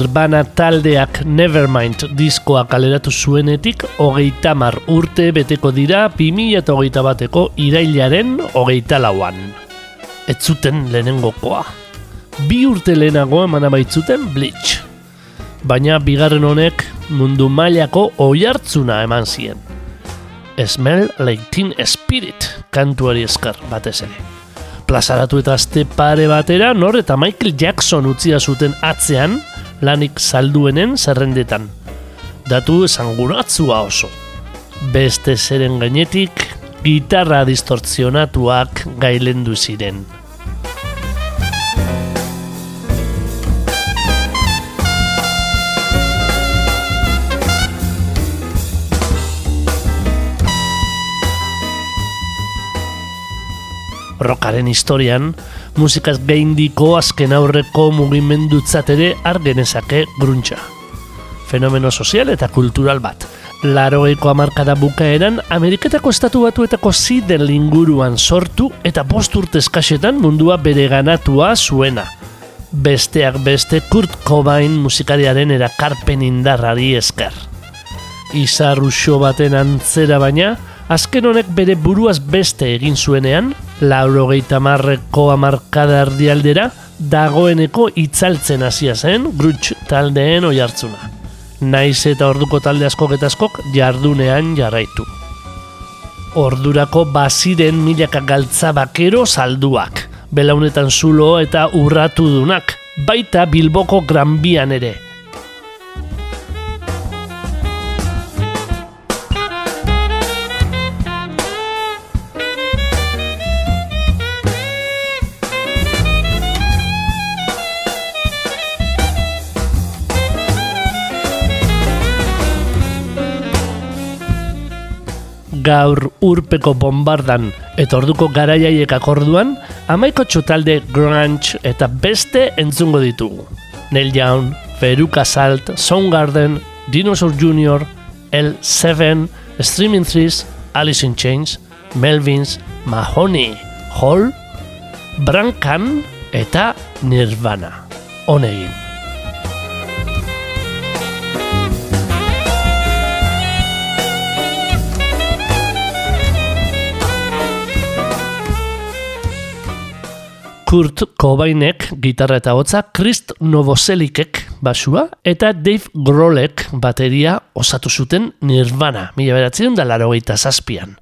Nirvana taldeak Nevermind diskoa kaleratu zuenetik hogeita mar urte beteko dira 2008 bateko irailaren hogeita lauan. Ez zuten lehenengokoa. Bi urte lehenago emana baitzuten Bleach. Baina bigarren honek mundu mailako oihartzuna eman zien. Smell like teen spirit kantuari esker batez ere. Plazaratu eta azte pare batera nor eta Michael Jackson utzia zuten atzean lanik salduenen zerrendetan. Datu esanguratzua oso. Beste zeren gainetik, gitarra distortzionatuak gailendu ziren. Rokaren historian, musikaz gaindiko azken aurreko mugimendutzat ere argenezake gruntxa. Fenomeno sozial eta kultural bat. Laroeko amarkada bukaeran, Ameriketako estatu batuetako ziden linguruan sortu eta bost urte eskasetan mundua bere ganatua zuena. Besteak beste Kurt Cobain musikariaren erakarpen indarrari esker. Izarruxo baten antzera baina, azken honek bere buruaz beste egin zuenean, laurogeita marreko amarkada erdialdera, dagoeneko itzaltzen hasia zen grutx taldeen oi hartzuna. Naiz eta orduko talde askok eta askok jardunean jarraitu. Ordurako baziren milaka galtza bakero salduak, belaunetan zulo eta urratu dunak, baita Bilboko Granbian ere, gaur urpeko bombardan eta orduko garaiaiek akorduan, amaiko txotalde grunge eta beste entzungo ditugu. Neil Young, Veruca Salt, Soundgarden, Dinosaur Jr., L7, Streaming Threes, Alice in Chains, Melvins, Mahoney, Hall, Brankan eta Nirvana. Honegin. Kurt Cobainek gitarra eta hotza, Christ Novoselikek basua eta Dave Grohlek bateria osatu zuten Nirvana, mila beratzen da laro zazpian.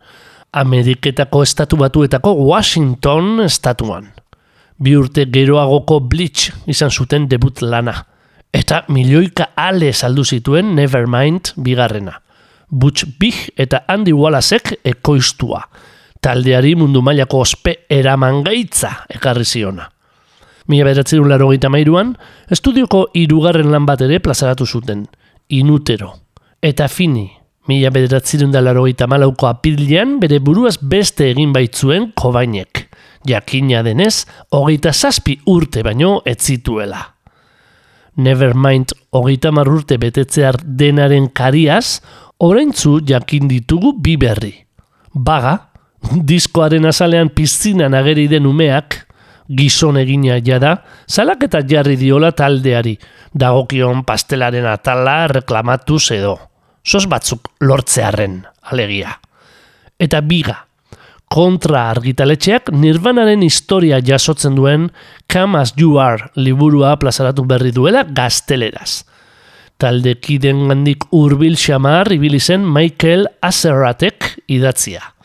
Ameriketako estatu batuetako Washington estatuan. Bi urte geroagoko Bleach izan zuten debut lana. Eta milioika ale saldu zituen Nevermind bigarrena. Butch Big eta Andy Wallacek ekoiztua taldeari mundu mailako ospe eraman gaitza ekarri ziona. Mila beratzen laro mairuan, estudioko irugarren lan bat ere plazaratu zuten, inutero. Eta fini, mila beratzen da laro malauko apilian bere buruaz beste egin baitzuen kobainek. Jakina denez, hogeita zazpi urte baino ez zituela. Nevermind hogeita urte betetzear denaren kariaz, oraintzu jakin ditugu bi berri. Baga, diskoaren azalean pizzinan ageri den umeak, gizon egina jada, zalak eta jarri diola taldeari, dagokion pastelaren atala reklamatu edo. Sos batzuk lortzearen, alegia. Eta biga, kontra argitaletxeak nirvanaren historia jasotzen duen Come As You Are liburua plazaratu berri duela gazteleraz. Taldekiden gandik urbil xamar ibili zen Michael Azerratek idatzia.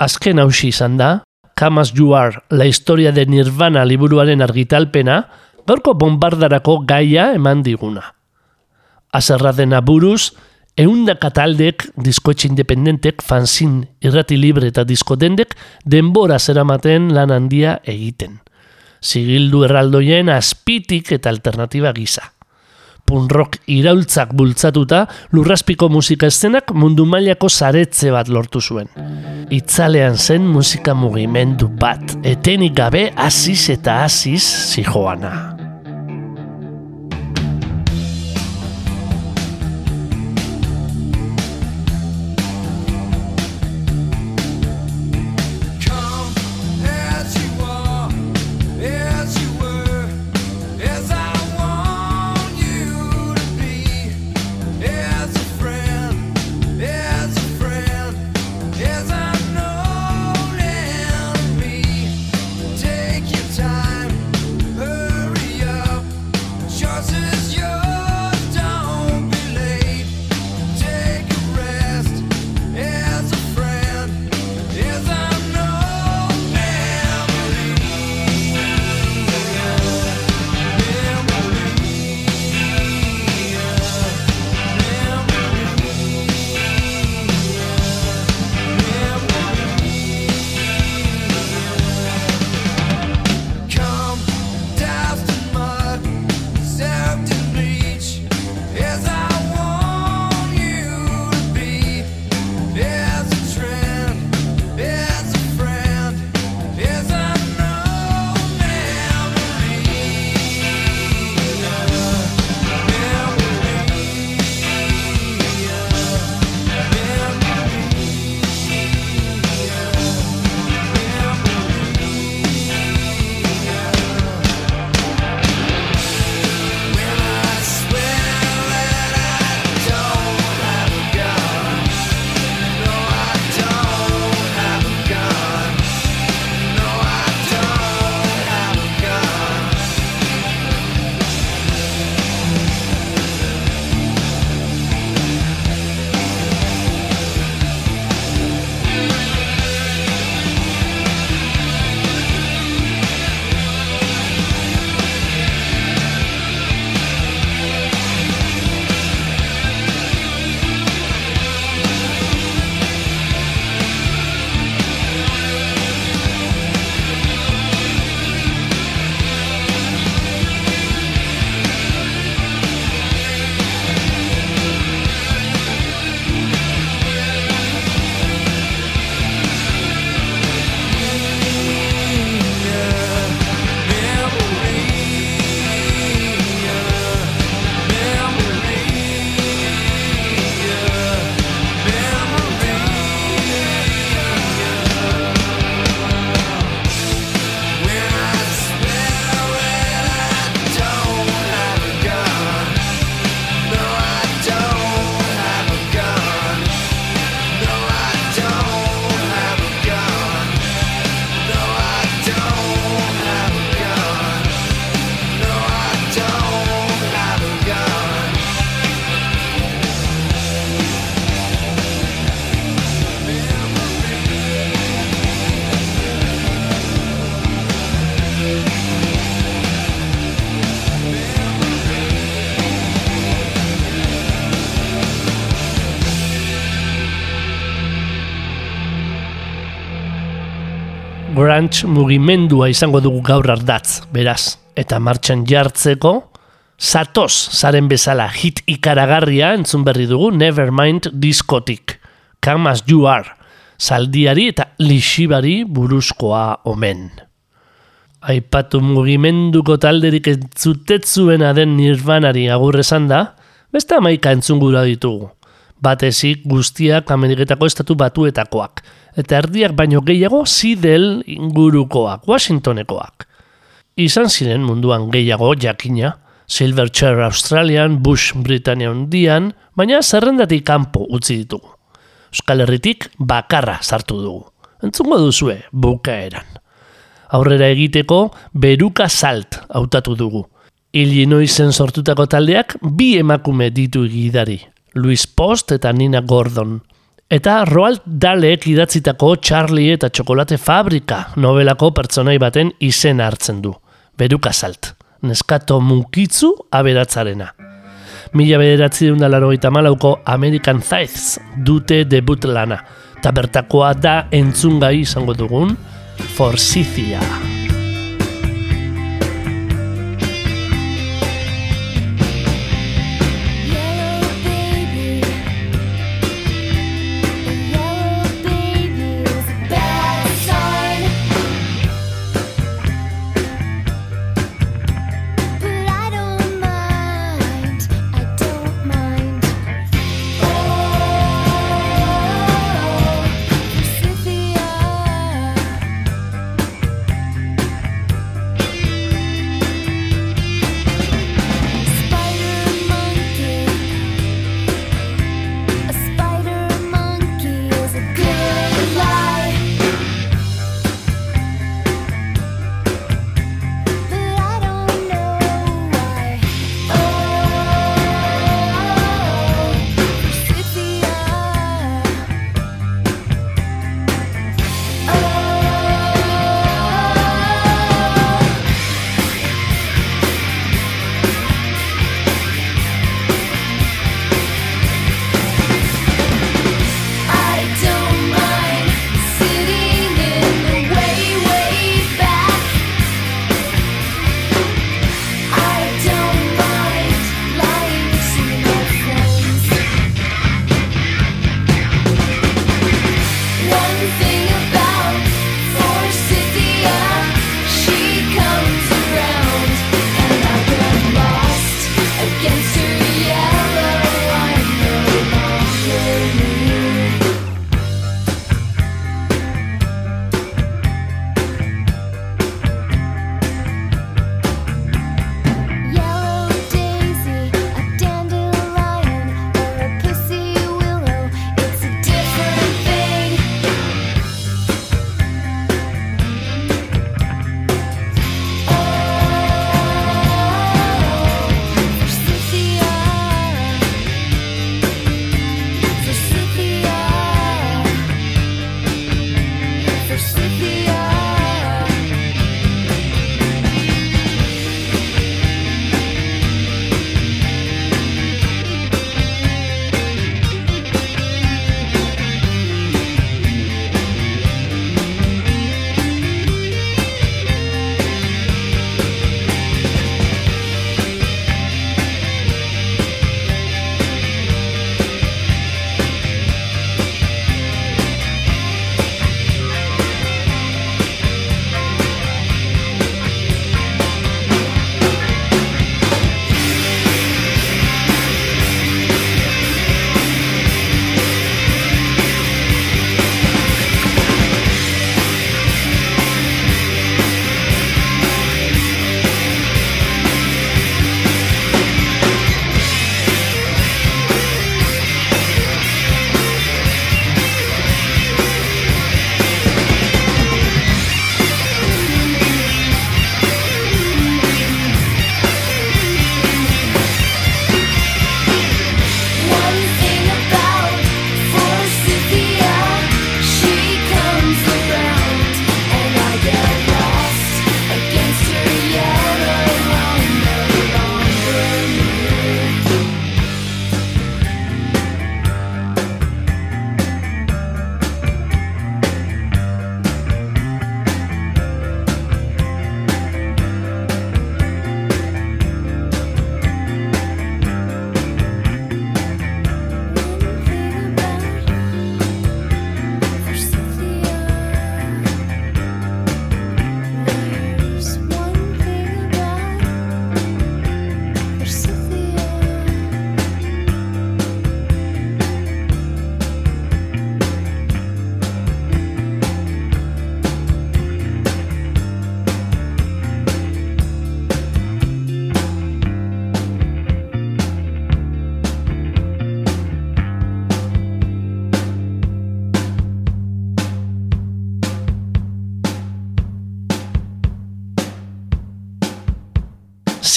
Azken hausi izan da, Kamas Juar, la historia de Nirvana liburuaren argitalpena, gaurko bombardarako gaia eman diguna. Azerra dena buruz, Eundaka taldek, diskoetxe independentek, fanzin, irrati libre eta disko dendek, denbora zeramaten lan handia egiten. Zigildu erraldoien azpitik eta alternatiba gisa. Punrock iraultzak bultzatuta, lurraspiko musika eszenak mundu mailako zaretze bat lortu zuen. Itzalean zen musika mugimendu bat, etenik gabe aziz eta aziz zijoana. Grunge mugimendua izango dugu gaur ardatz, beraz. Eta martxan jartzeko, Zatoz, zaren bezala hit ikaragarria entzun berri dugu Nevermind diskotik. Come as you are, zaldiari eta lixibari buruzkoa omen. Aipatu mugimenduko talderik entzutetzuena den nirvanari agur esan da, beste amaika entzungura ditugu. Batezik guztiak Ameriketako estatu batuetakoak, eta erdiak baino gehiago zidel ingurukoak, Washingtonekoak. Izan ziren munduan gehiago jakina, Silverchair Australian, Bush Britania hundian, baina zerrendatik kanpo utzi ditugu. Euskal Herritik bakarra sartu dugu. Entzungo duzue, bukaeran. Aurrera egiteko, beruka salt hautatu dugu. Illinoisen sortutako taldeak bi emakume ditu gidari, Louis Post eta Nina Gordon. Eta Roald Dahlek idatzitako Charlie eta Txokolate Fabrika novelako pertsonai baten izen hartzen du. Beruka salt. Neskato munkitzu aberatzarena. Mila bederatzi dut eta malauko American Thighs dute debut lana. Ta bertakoa da entzungai izango dugun Forsythia.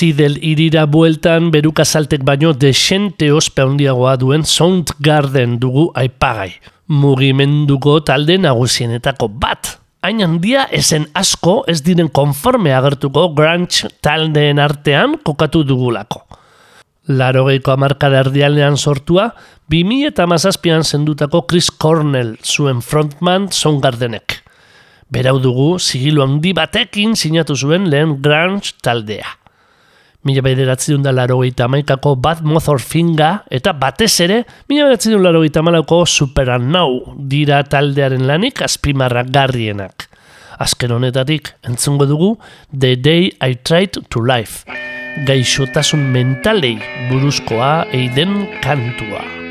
Zidel irira bueltan beruka saltek baino desente ospe handiagoa duen Soundgarden dugu aipagai. Mugimenduko talde nagusienetako bat. Hain handia esen asko ez diren konforme agertuko grunge taldeen artean kokatu dugulako. Larogeiko amarkada erdialean sortua, 2000 eta mazazpian zendutako Chris Cornell zuen frontman Soundgardenek. Berau dugu, sigilu handi batekin sinatu zuen lehen grunge taldea. Mila bederatzi da larogeita amaikako Bad Mothor Finga eta batez ere, mila bederatzi dun larogeita amalauko Superannau dira taldearen lanik azpimarra garrienak. Azken honetatik, entzungo dugu The Day I Tried to Life, gaixotasun mentalei buruzkoa eiden kantua.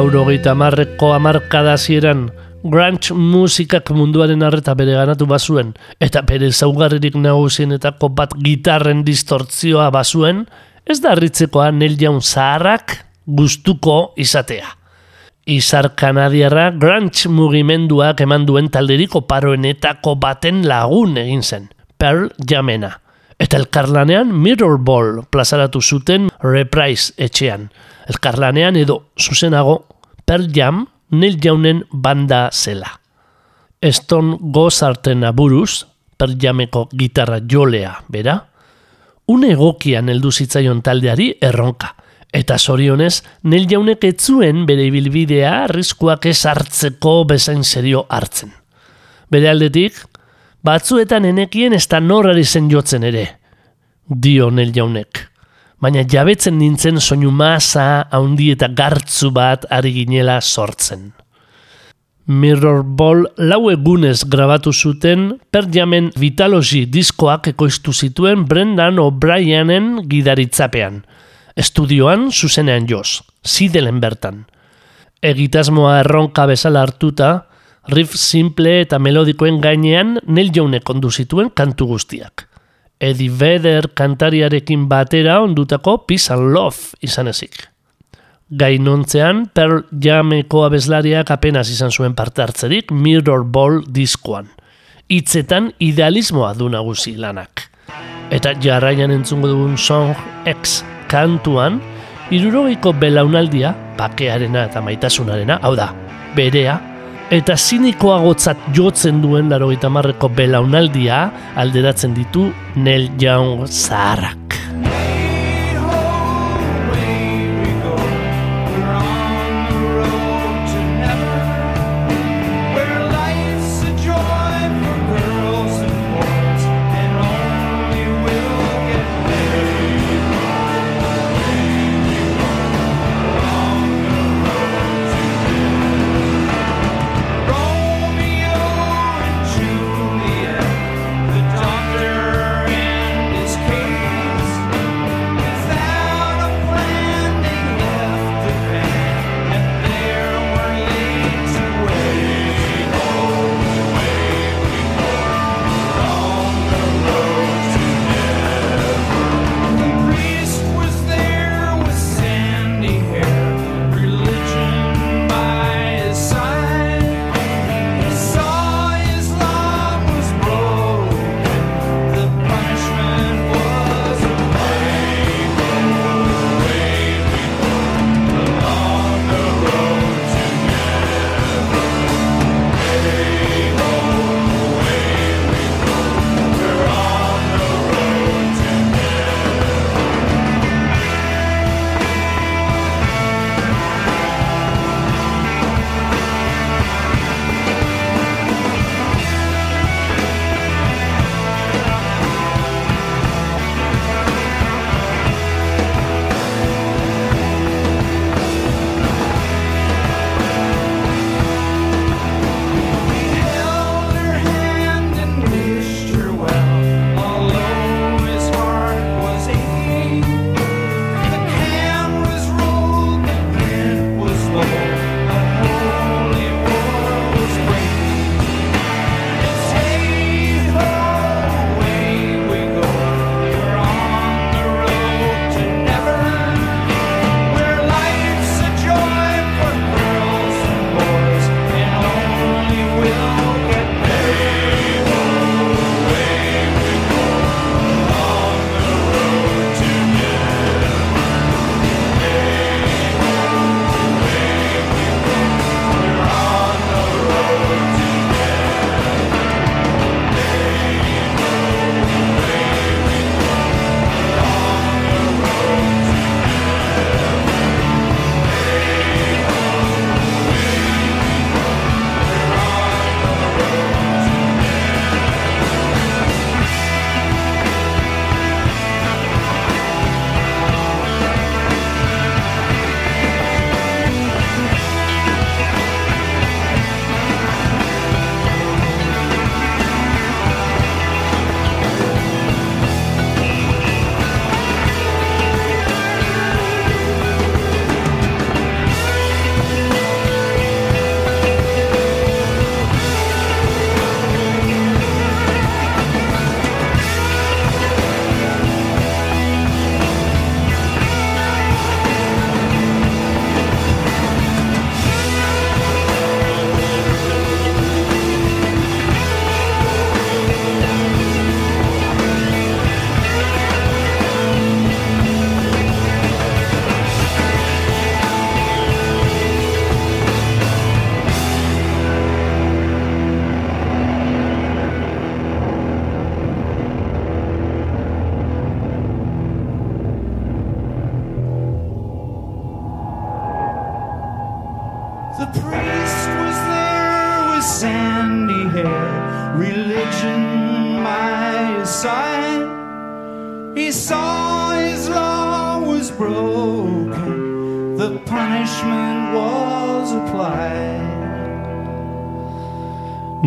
Laurogeita marreko amarkada hasieran grunge musikak munduaren arreta bere ganatu bazuen, eta bere zaugarririk nagusienetako bat gitarren distortzioa bazuen, ez da harritzekoa Neil Young zaharrak gustuko izatea. Izar kanadiarra grunge mugimenduak eman duen talderiko paroenetako baten lagun egin zen, Pearl Jamena. Eta elkarlanean Mirror Ball plazaratu zuten Reprise etxean. Elkarlanean edo zuzenago Pearl Jam Neil Jaunen banda zela. Stone Gozarten aburuz, Pearl Jameko gitarra jolea, bera, une egokian heldu zitzaion taldeari erronka. Eta zorionez, Neil Jaunek ez zuen bere ibilbidea arriskuak ez hartzeko bezain serio hartzen. Bere aldetik, batzuetan enekien ez da norrari zen jotzen ere, dio Neil Jaunek. Baina jabetzen nintzen soinu masa, haundi eta gartzu bat ari ginela sortzen. Mirror Ball lau egunez grabatu zuten Perjamen Vitalogy diskoak ekoiztu zituen Brendan O'Brienen gidaritzapean. Estudioan zuzenean joz, zidelen bertan. Egitasmoa erronka bezala hartuta, riff simple eta melodikoen gainean Neil Youngek ondu zituen kantu guztiak. Eddie Vedder kantariarekin batera ondutako Peace and Love izan ezik. Gainontzean, Pearl Jameko abeslariak apenas izan zuen parte hartzerik Mirror Ball diskoan. Hitzetan idealismoa du nagusi lanak. Eta jarraian entzungo dugun Song X kantuan, irurogeiko belaunaldia, bakearena eta maitasunarena, hau da, berea, eta zinikoagotzat jotzen duen larogeita marreko belaunaldia alderatzen ditu Neil Young zaharrak.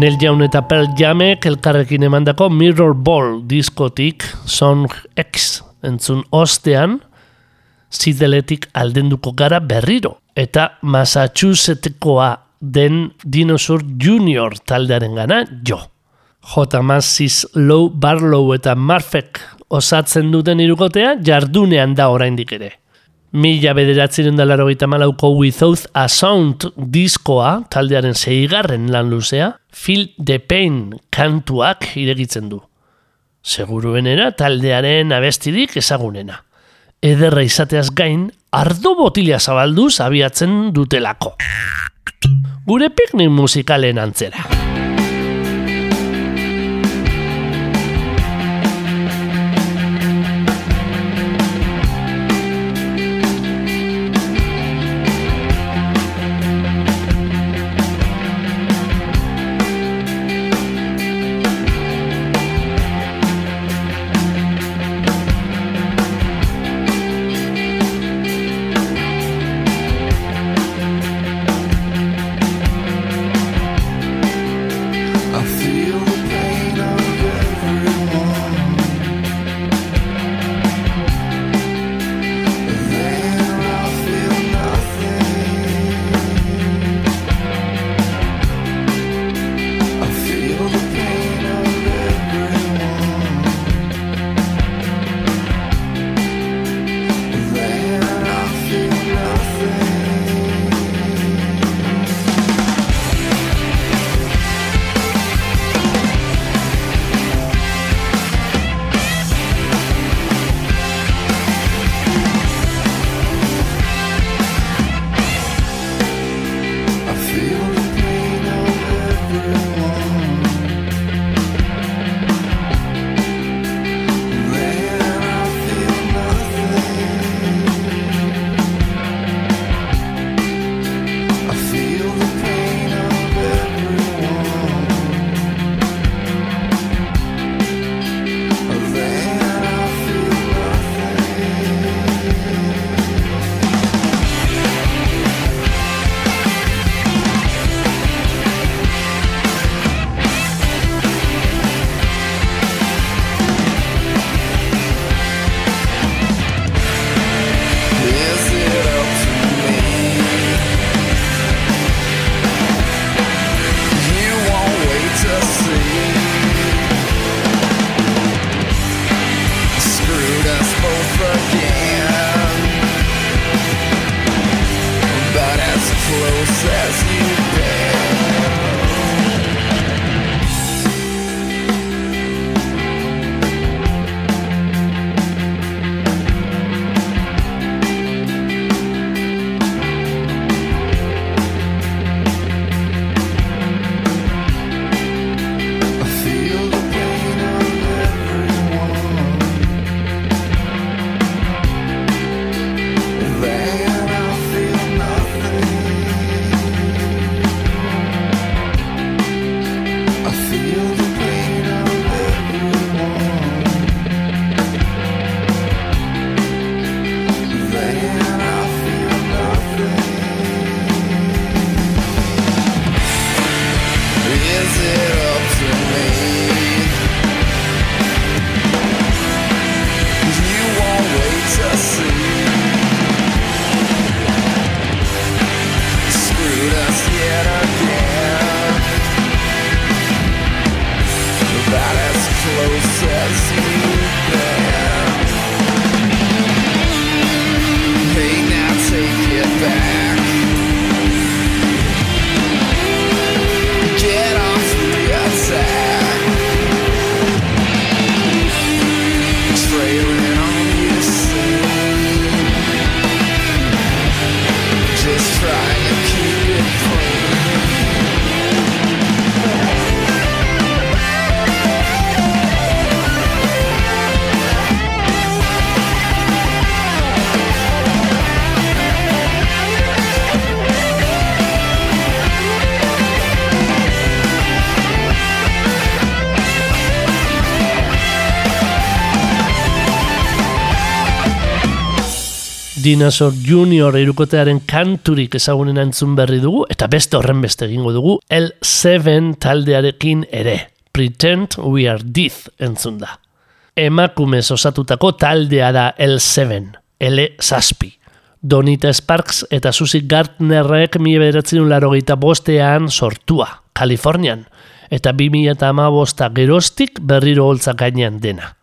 Neil Young eta Pearl Jamek elkarrekin emandako Mirror Ball diskotik Song X entzun ostean, zideletik aldenduko gara berriro. Eta Massachusettskoa den Dinosaur Junior taldearen gana jo. J. Massis Low Barlow eta Marfek osatzen duten irukotea jardunean da oraindik ere. Mila bederatzeren da malauko Without a Sound diskoa, taldearen zeigarren lan luzea, Feel the Pain kantuak iregitzen du. Seguruenera taldearen abestirik ezagunena. Ederra izateaz gain, ardo botila zabalduz abiatzen dutelako. Gure piknik musikalen antzera. Dinosaur Junior irukotearen kanturik ezagunen entzun berri dugu, eta beste horren beste egingo dugu, L7 taldearekin ere. Pretend we are death entzun da. Emakumez osatutako taldea da L7, L zazpi. Donita Sparks eta Susie Gardnerrek mi beratzen larogeita bostean sortua, Kalifornian, eta 2000 eta geroztik berriro holtzak gainean dena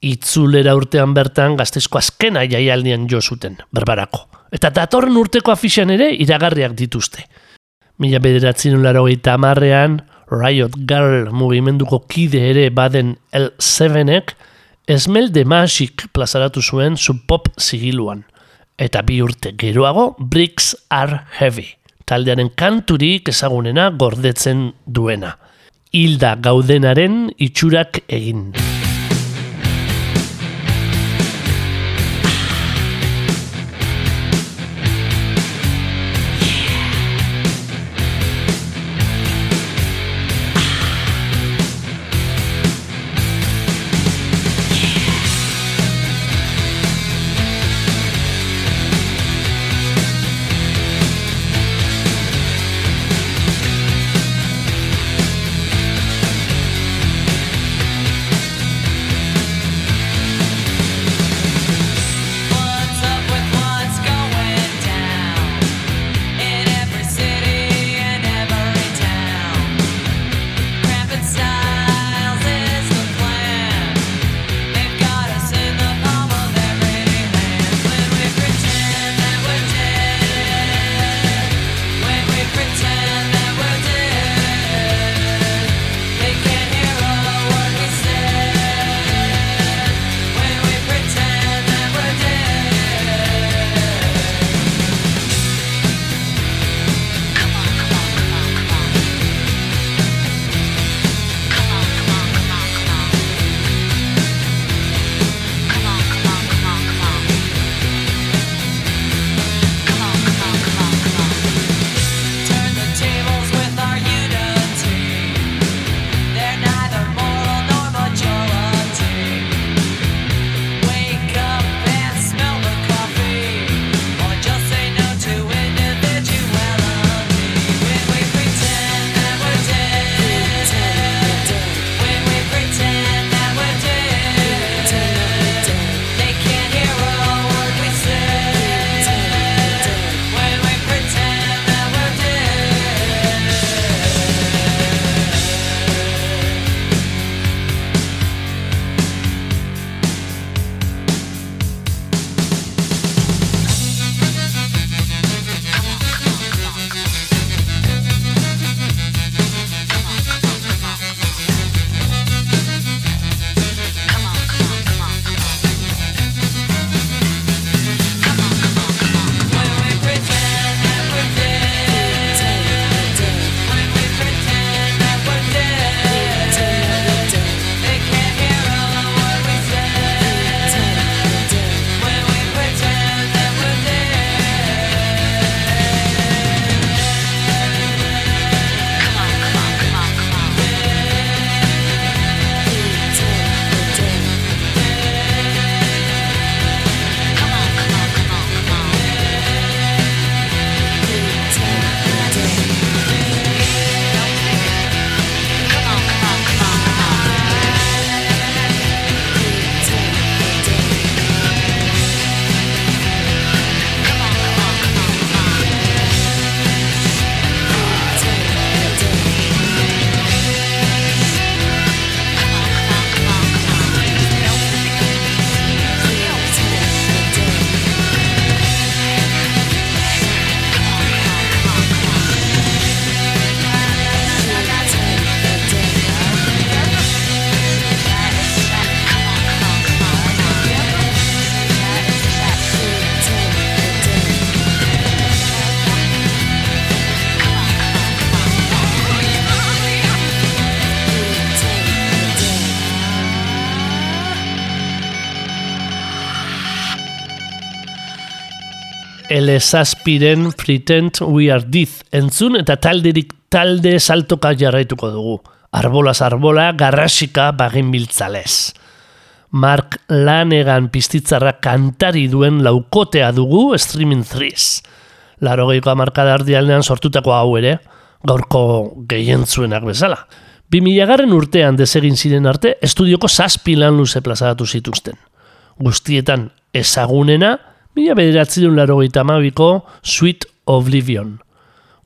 itzulera urtean bertan gaztezko azkena jaialdian jo zuten, berbarako. Eta datorren urteko afixan ere iragarriak dituzte. Mila bederatzen laro eta Riot Girl mugimenduko kide ere baden L7ek, Esmelde Masik plazaratu zuen subpop zigiluan. Eta bi urte geroago, Bricks Are Heavy, taldearen kanturik ezagunena gordetzen duena. Hilda gaudenaren itxurak egin. Elezazpiren Pretend We Are Death entzun eta talderik talde saltoka jarraituko dugu. Arbolaz arbola, garrasika bagin biltzalez. Mark Lanegan piztitzarra kantari duen laukotea dugu Streaming 3. Larogeiko amarkada ardialdean sortutako hau ere, gaurko gehientzuenak bezala. 2000 garren urtean desegin ziren arte, estudioko zazpi lan luze plazaratu zituzten. Guztietan ezagunena, mila bederatzerun larogeita amabiko Sweet Oblivion.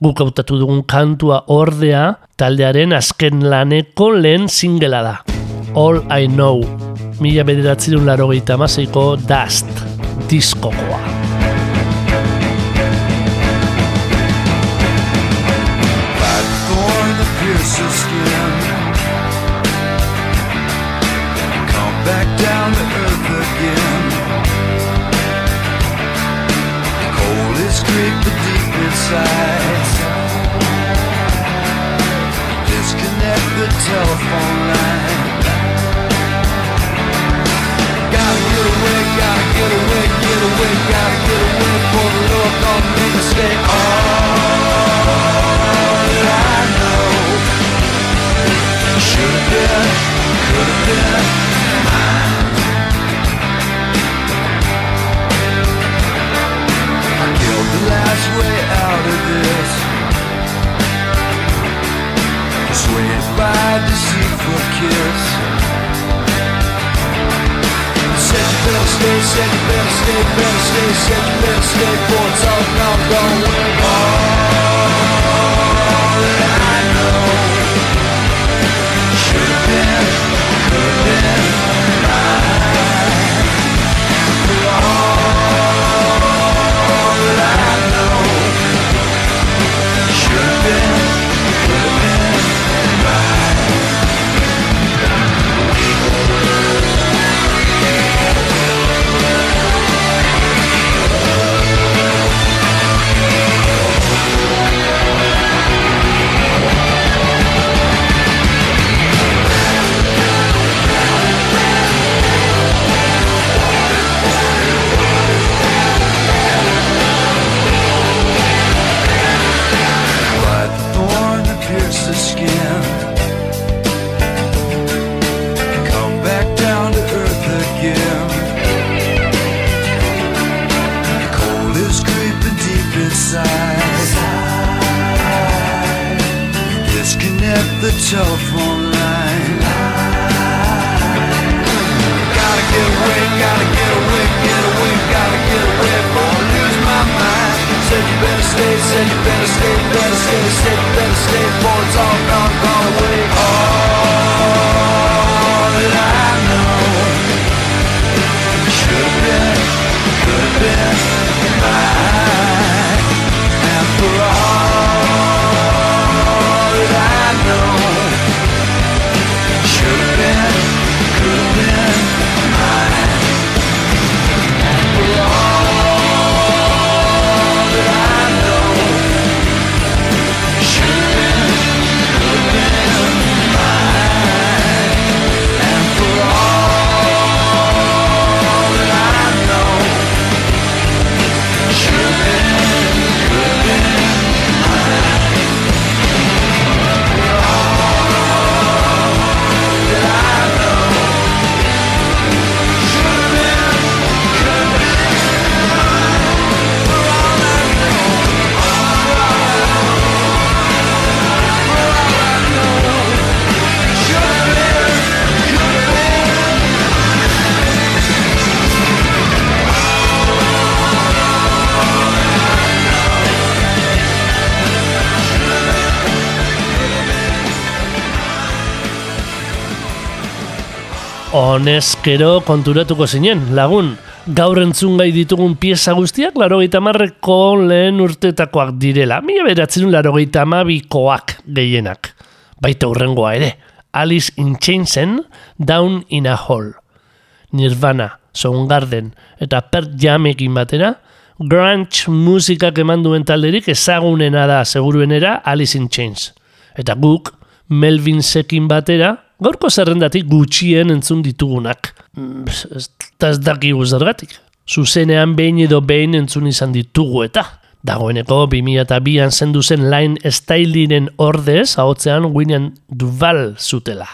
Guk hautatu dugun kantua ordea taldearen azken laneko lehen singela da. All I Know, mila bederatzerun larogeita amaseiko Dust, diskokoa. Black inside. Disconnect the telephone line. Gotta get away, gotta get away, get away, gotta get away for the Lord don't make me stay all that I know. Should've been, could've been kiss. Said you better stay, said you better stay, better stay, said you better stay for it's all gone, gone Honezkero konturatuko zinen, lagun. Gaur entzun gai ditugun pieza guztiak larogeita marreko lehen urtetakoak direla. Mila beratzen larogeita amabikoak gehienak. Baita hurrengoa ere. Alice in Chainsen, Down in a Hole. Nirvana, Soundgarden eta Pearl Jamekin batera, grunge musikak eman duen talderik ezagunena da seguruenera Alice in Chains. Eta guk, Melvin Sekin batera, gaurko zerrendatik gutxien entzun ditugunak. Eta ez dakigu zergatik. Zuzenean behin edo behin entzun izan ditugu eta. Dagoeneko 2002an zendu zen Line Styliren ordez, ahotzean William Duval zutela.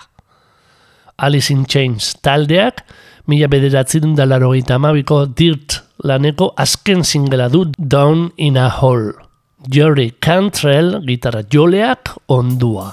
Alice in Chains taldeak, Mila bederatzen da larogeita amabiko Dirt laneko azken singela du Down in a Hole. Jerry Cantrell gitarra joleak ondua.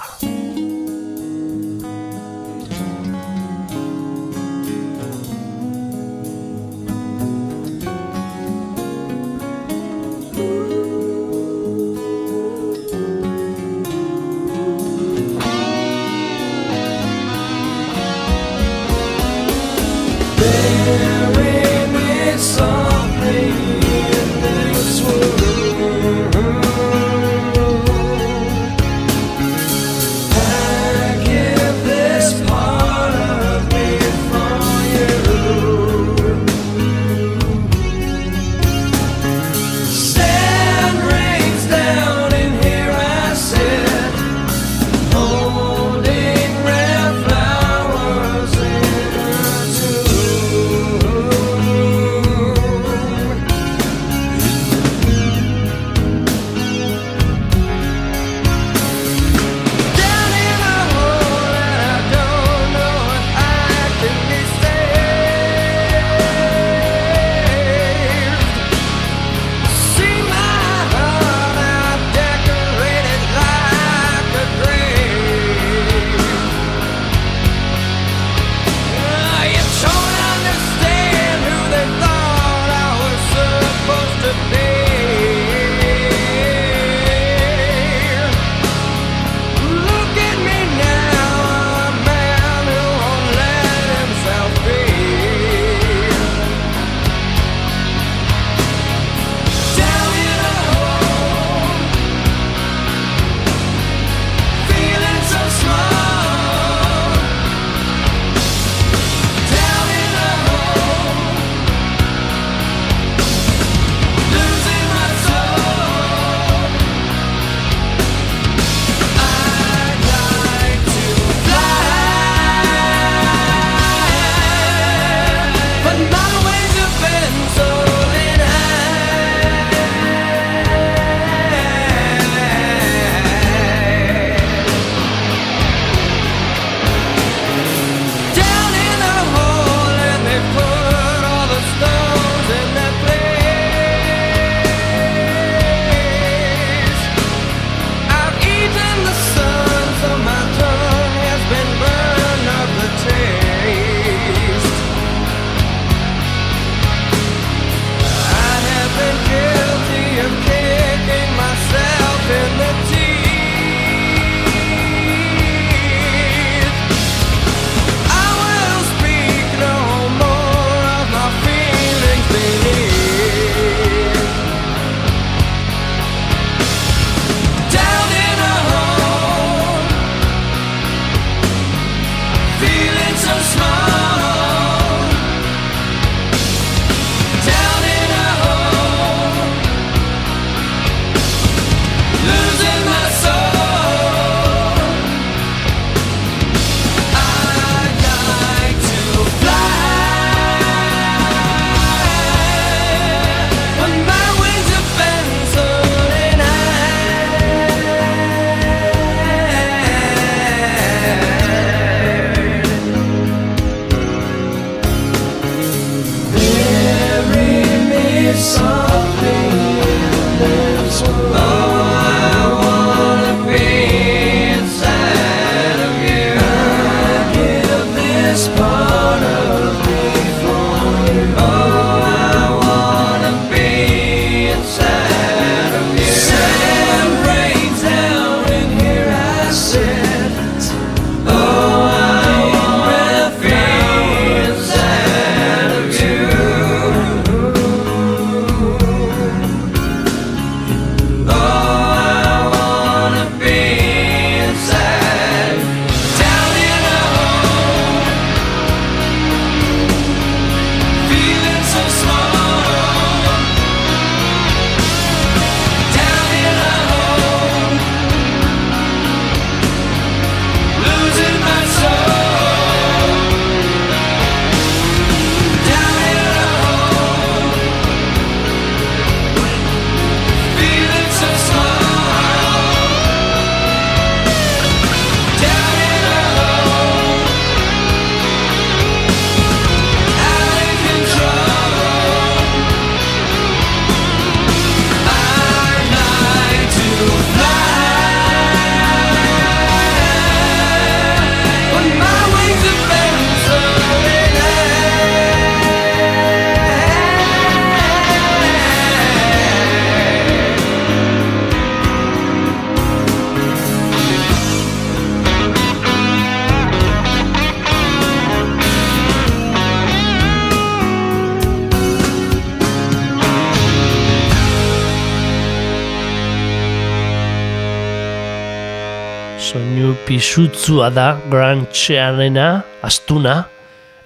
Pisutzua da grantxearena, astuna,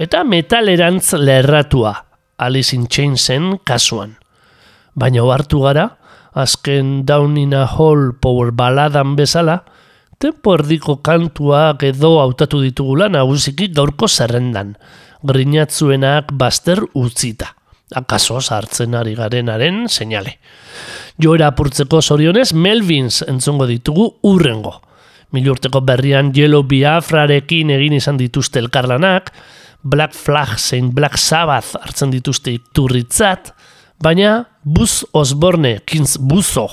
eta metalerantz lerratua, Alice in Chainsen kasuan. Baina ohartu gara, azken Down in a Hole power baladan bezala, tempo erdiko kantuak edo hautatu ditugula nagusiki gaurko zerrendan, grinatzuenak baster utzita. Akaso sartzen ari garenaren seinale. Joera apurtzeko zorionez Melvins entzongo ditugu urrengo. Milurteko berrian Yellow Biafrarekin egin izan dituzte elkarlanak, Black Flag zein Black Sabbath hartzen dituzte iturritzat, baina Buzz Osborne, Kins Buzo,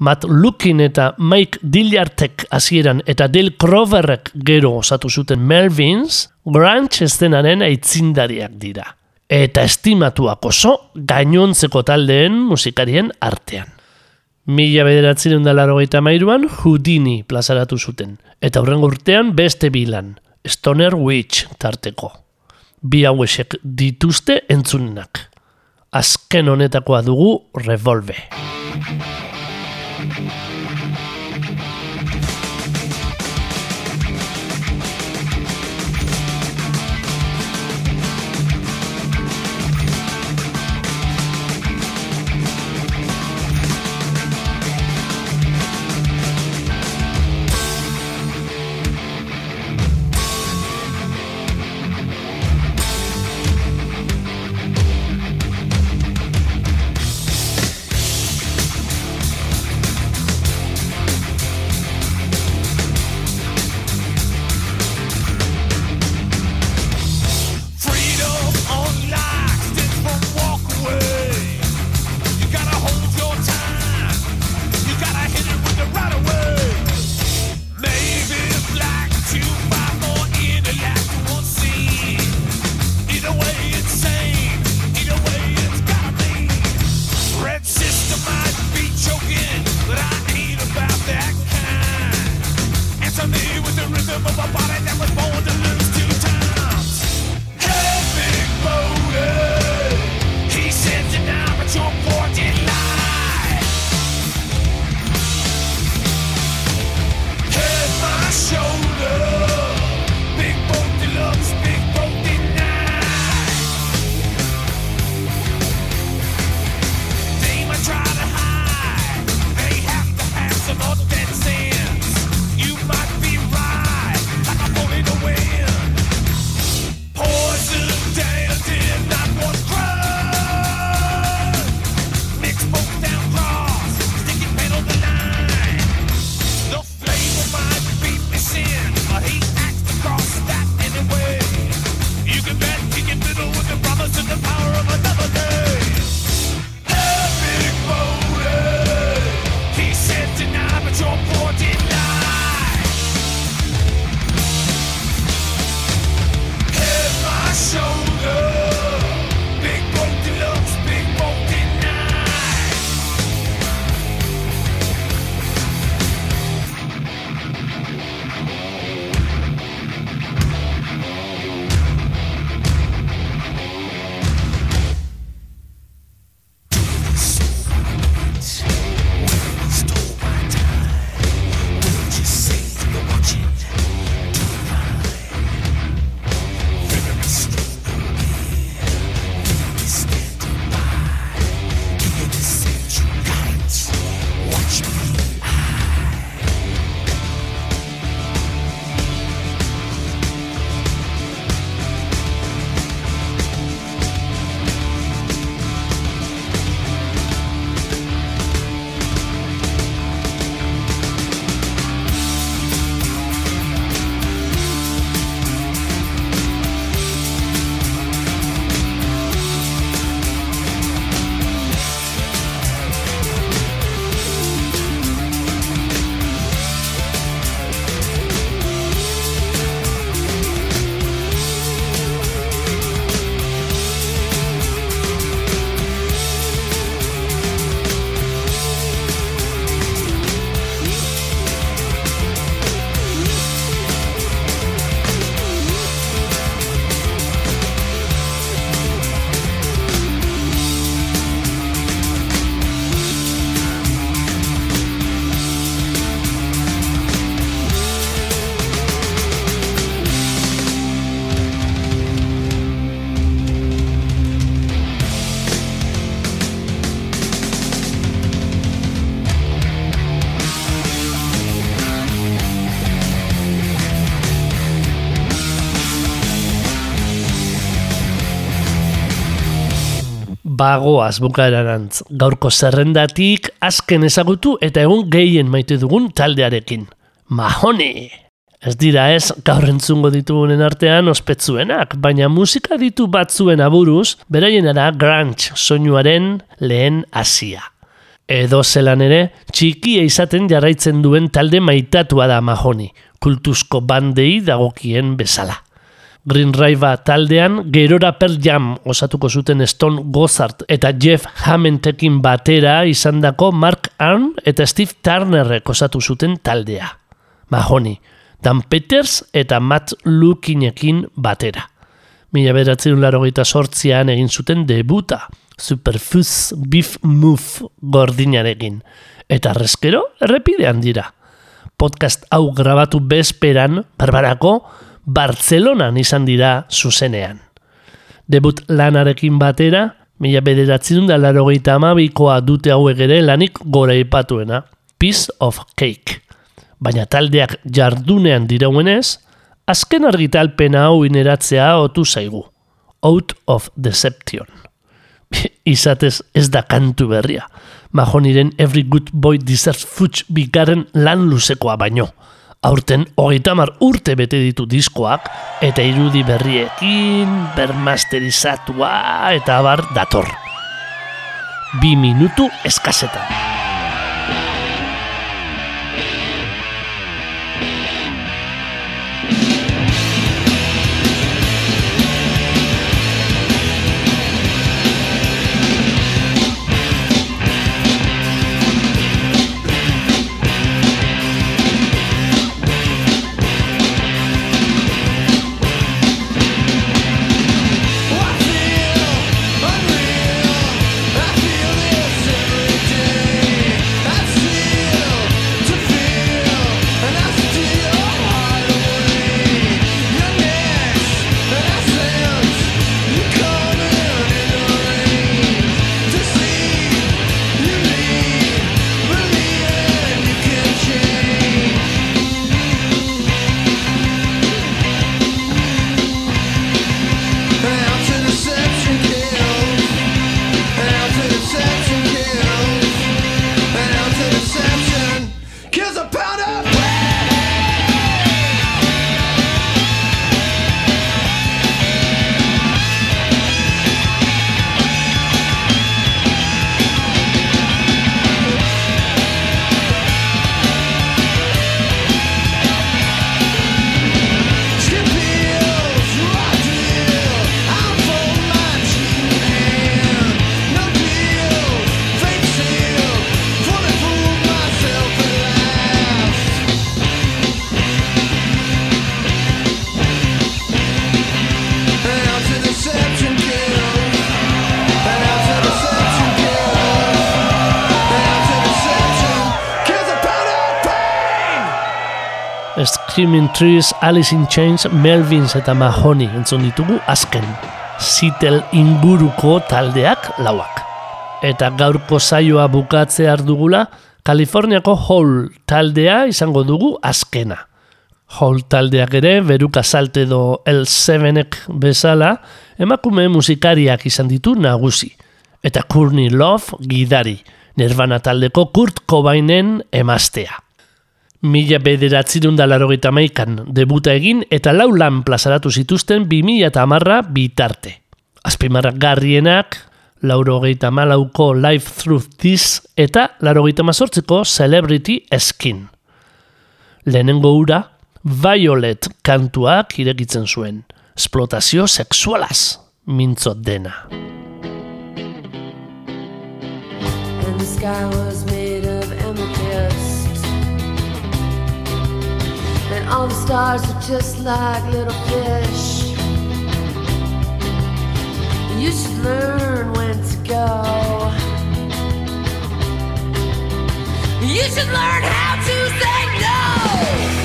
Matt Lukin eta Mike Dillartek hasieran eta Dale Croverrek gero osatu zuten Melvins, grunge estenaren aitzindariak dira. Eta estimatuak oso gainontzeko taldeen musikarien artean. Mila bederatzen da larogeita mairuan Houdini plazaratu zuten, eta hurrengo urtean beste bilan, Stoner Witch tarteko. Bi hauesek dituzte entzunenak. Azken honetakoa dugu Revolve. Bagoaz bukaerarantz. Gaurko zerrendatik azken ezagutu eta egun gehien maite dugun taldearekin. Mahoni! Ez dira ez, gaur entzungo ditugunen artean ospetzuenak, baina musika ditu batzuen aburuz, beraienara grunge soinuaren lehen hasia. Edo zelan ere, txikia izaten jarraitzen duen talde maitatua da Mahoni, kultuzko bandei dagokien bezala. Green Riva taldean gerora Pearl Jam osatuko zuten Stone Gossard eta Jeff Hammondekin batera izandako Mark Arn eta Steve Turnerrek osatu zuten taldea. Mahoni, Dan Peters eta Matt Lukinekin batera. Mila beratzen larogeita sortzian egin zuten debuta, Superfuzz Beef Move gordinarekin. Eta reskero, errepidean dira. Podcast hau grabatu bezperan, barbarako, Bartzelonan izan dira zuzenean. Debut lanarekin batera, mila bederatzen da larogeita amabikoa dute hauek ere lanik gora ipatuena, Piece of Cake. Baina taldeak jardunean dirauenez, azken argitalpena hau ineratzea otu zaigu. Out of Deception. Izatez ez da kantu berria. Mahoniren Every Good Boy Deserves Futs bigaren lan luzekoa baino. Aurten hogeita hamar urte bete ditu diskoak eta irudi berriekin, bermasterizatua eta abar dator. Bi minutu eskasetan. Screaming Trees, Alice in Chains, Melvins eta Mahoney entzun ditugu azken. Zitel inguruko taldeak lauak. Eta gaurko saioa bukatzear dugula, Kaliforniako Hall taldea izango dugu azkena. Hall taldeak ere, beruka salte do L7ek bezala, emakume musikariak izan ditu nagusi. Eta Courtney Love gidari, Nirvana taldeko Kurt Cobainen emaztea. Mila bederatzirun da larogeita maikan debuta egin eta lau lan plazaratu zituzten bi mila eta hamarra bitarte. Azpimarrak garrienak, laurogeita malauko Life Through This eta laurogeita mazortzeko Celebrity Skin. Lehenengo ura, Violet kantuak irekitzen zuen. Esplotazio sexualaz, mintzot dena. and the sky was made And all the stars are just like little fish. You should learn when to go. You should learn how to say no.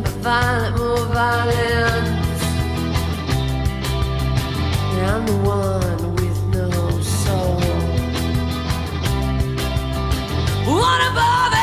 Violent, more violent. I'm the one with no soul. One above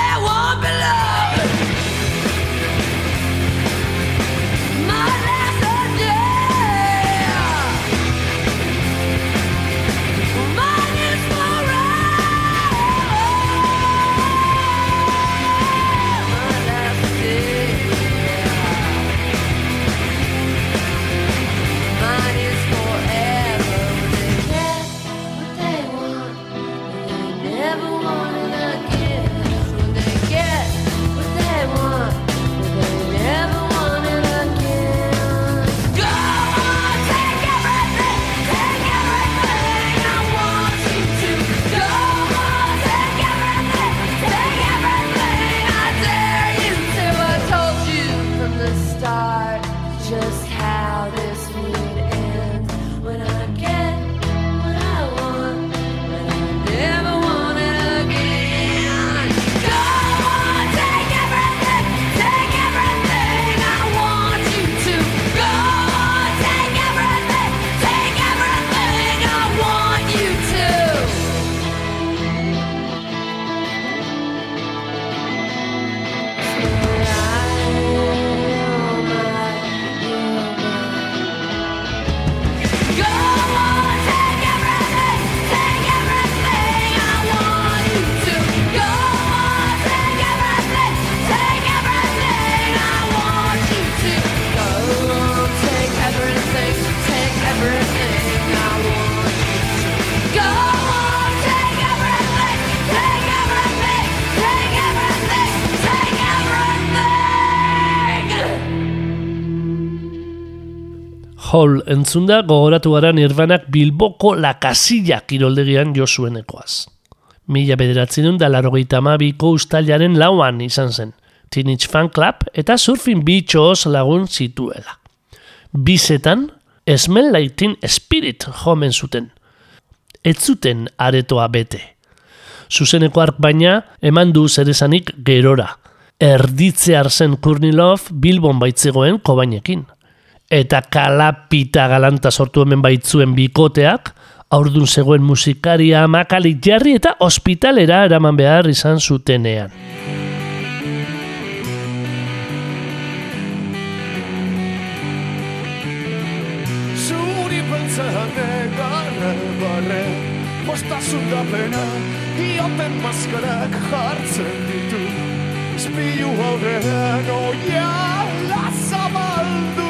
Hall entzunda gogoratu gara nirbanak Bilboko lakasilla kiroldegian jo zuenekoaz. Mila bederatzen da larogeita amabiko ustailaren lauan izan zen. Teenage Fan Club eta Surfing Beach oz lagun zituela. Bizetan, Smell Teen Spirit jomen zuten. Ez zuten aretoa bete. Zuzeneko ark baina eman du zeresanik gerora. Erditzear zen Kurnilov Bilbon baitzegoen kobainekin. Eta kalapita galanta sortu hemen baitzuen bikoteak, aurdun zegoen musikaria makalik jarri eta ospitalera eraman behar izan zutenean. Zuri beltzean egarre barre Bostasun da pena Ioten maskarak jartzen ditu Izpilu aurrean oiala zabalduz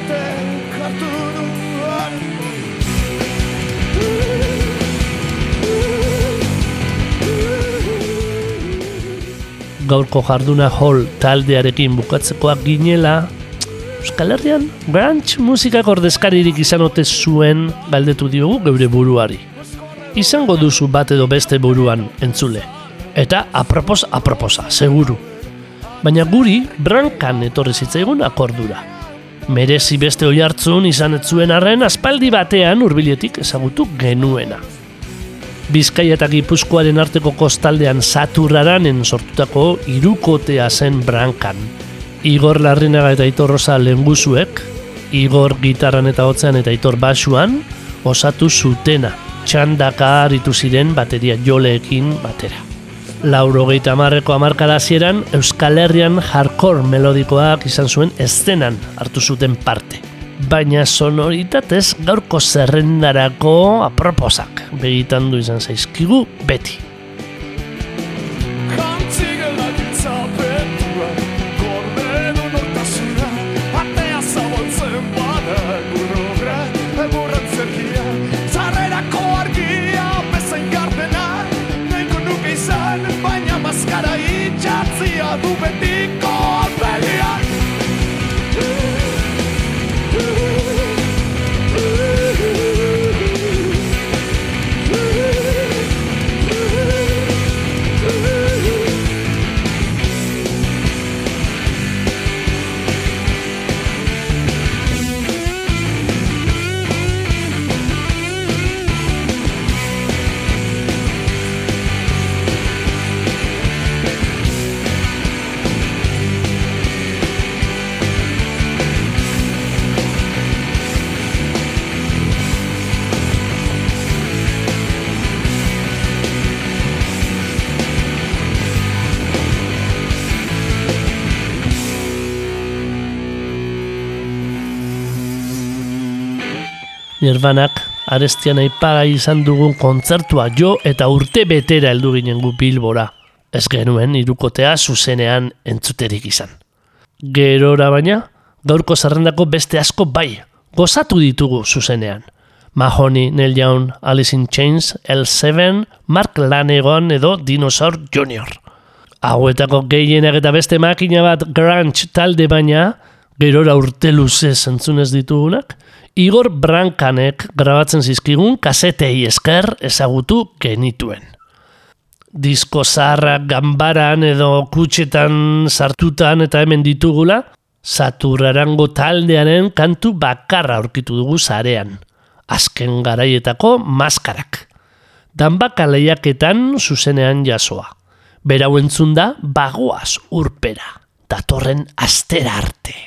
bero batek hartu duan Gaurko jarduna Hall taldearekin bukatzekoak ginela, Euskal Herrian grunge musikak ordezkaririk izan ote zuen galdetu diogu geure buruari. Izango duzu bat edo beste buruan entzule. Eta apropos aproposa, seguru. Baina guri brankan etorri zitzaigun akordura. Merezi beste oi hartzun izan ez zuen arren aspaldi batean hurbiletik ezagutu genuena. Bizkaia eta Gipuzkoaren arteko kostaldean saturraranen sortutako irukotea zen brankan. Igor Larrinaga eta Aitor Rosa lenguzuek, Igor gitarran eta hotzean eta Aitor basuan, osatu zutena, txandaka aritu ziren bateria joleekin batera. Laurogeita hamarreko hamarkada hasieran Euskal Herrian hardcore melodikoak izan zuen eszenan hartu zuten parte. Baina sonoritatez gaurko zerrendarako aproposak begitan du izan zaizkigu beti. Nirvanak arestian aipaga izan dugun kontzertua jo eta urte betera heldu ginen gu Bilbora. Ez genuen irukotea zuzenean entzuterik izan. Gerora baina, gaurko zerrendako beste asko bai, gozatu ditugu zuzenean. Mahoney, Neil Young, Alice in Chains, L7, Mark Lanegan edo Dinosaur Jr. Hauetako gehienak eta beste makina bat grunge talde baina, gerora urte luzez entzunez ditugunak, Igor Brankanek grabatzen zizkigun kasetei esker ezagutu genituen. Disko zaharrak ganbaran edo kutxetan sartutan eta hemen ditugula, Saturarango taldearen kantu bakarra aurkitu dugu zarean. Azken garaietako maskarak. Danbaka lehiaketan zuzenean jasoa. Berau entzun da bagoaz urpera. Datorren astera arte.